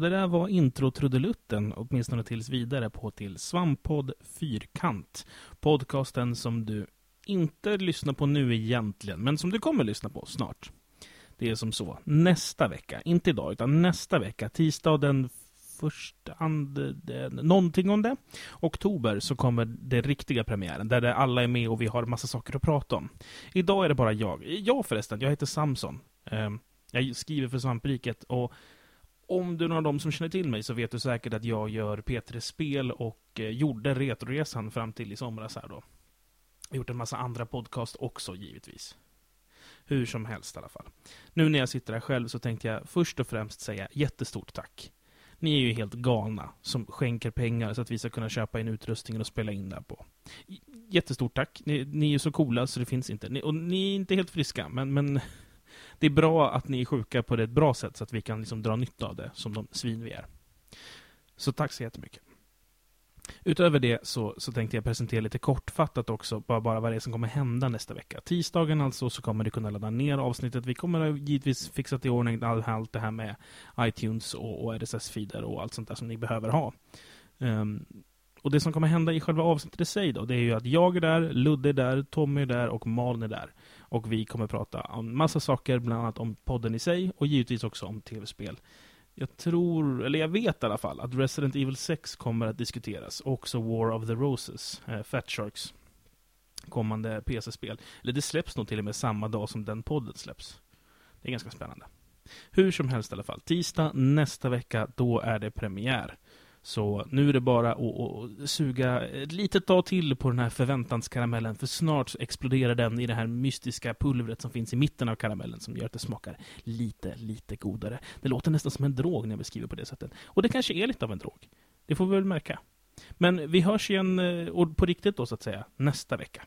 det där var intro-trudelutten, åtminstone tills vidare, på till Svamppodd Fyrkant. Podcasten som du inte lyssnar på nu egentligen, men som du kommer lyssna på snart. Det är som så, nästa vecka, inte idag, utan nästa vecka, tisdag den första, and, någonting om det. Oktober så kommer den riktiga premiären, där alla är med och vi har massa saker att prata om. Idag är det bara jag. Jag förresten, jag heter Samson. Ehm, jag skriver för Svampriket och om du är någon av dem som känner till mig så vet du säkert att jag gör P3 Spel och eh, gjorde Retroresan fram till i somras här då. Jag har gjort en massa andra podcast också givetvis. Hur som helst i alla fall. Nu när jag sitter här själv så tänkte jag först och främst säga jättestort tack. Ni är ju helt galna som skänker pengar så att vi ska kunna köpa in utrustningen och spela in där på. Jättestort tack. Ni, ni är ju så coola så det finns inte. Ni, och ni är inte helt friska, men, men det är bra att ni är sjuka på ett bra sätt så att vi kan liksom dra nytta av det som de svin vi är. Så tack så jättemycket. Utöver det så, så tänkte jag presentera lite kortfattat också bara, bara vad det är som kommer hända nästa vecka. Tisdagen alltså så kommer du kunna ladda ner avsnittet. Vi kommer givetvis fixa till ordning all, allt det här med iTunes och, och RSS-feeder och allt sånt där som ni behöver ha. Um, och det som kommer hända i själva avsnittet i sig då, det är ju att jag är där, Ludde är där, Tommy är där och Malin är där. Och vi kommer prata om massa saker, bland annat om podden i sig och givetvis också om tv-spel. Jag tror, eller jag vet i alla fall, att Resident Evil 6 kommer att diskuteras. Också War of the Roses, eh, Fat Sharks kommande PC-spel. Eller det släpps nog till och med samma dag som den podden släpps. Det är ganska spännande. Hur som helst i alla fall, tisdag nästa vecka, då är det premiär. Så nu är det bara att, att suga ett litet tag till på den här förväntanskaramellen, för snart exploderar den i det här mystiska pulvret som finns i mitten av karamellen, som gör att det smakar lite, lite godare. Det låter nästan som en drog när jag beskriver på det sättet. Och det kanske är lite av en drog. Det får vi väl märka. Men vi hörs igen, eh, och på riktigt då så att säga, nästa vecka.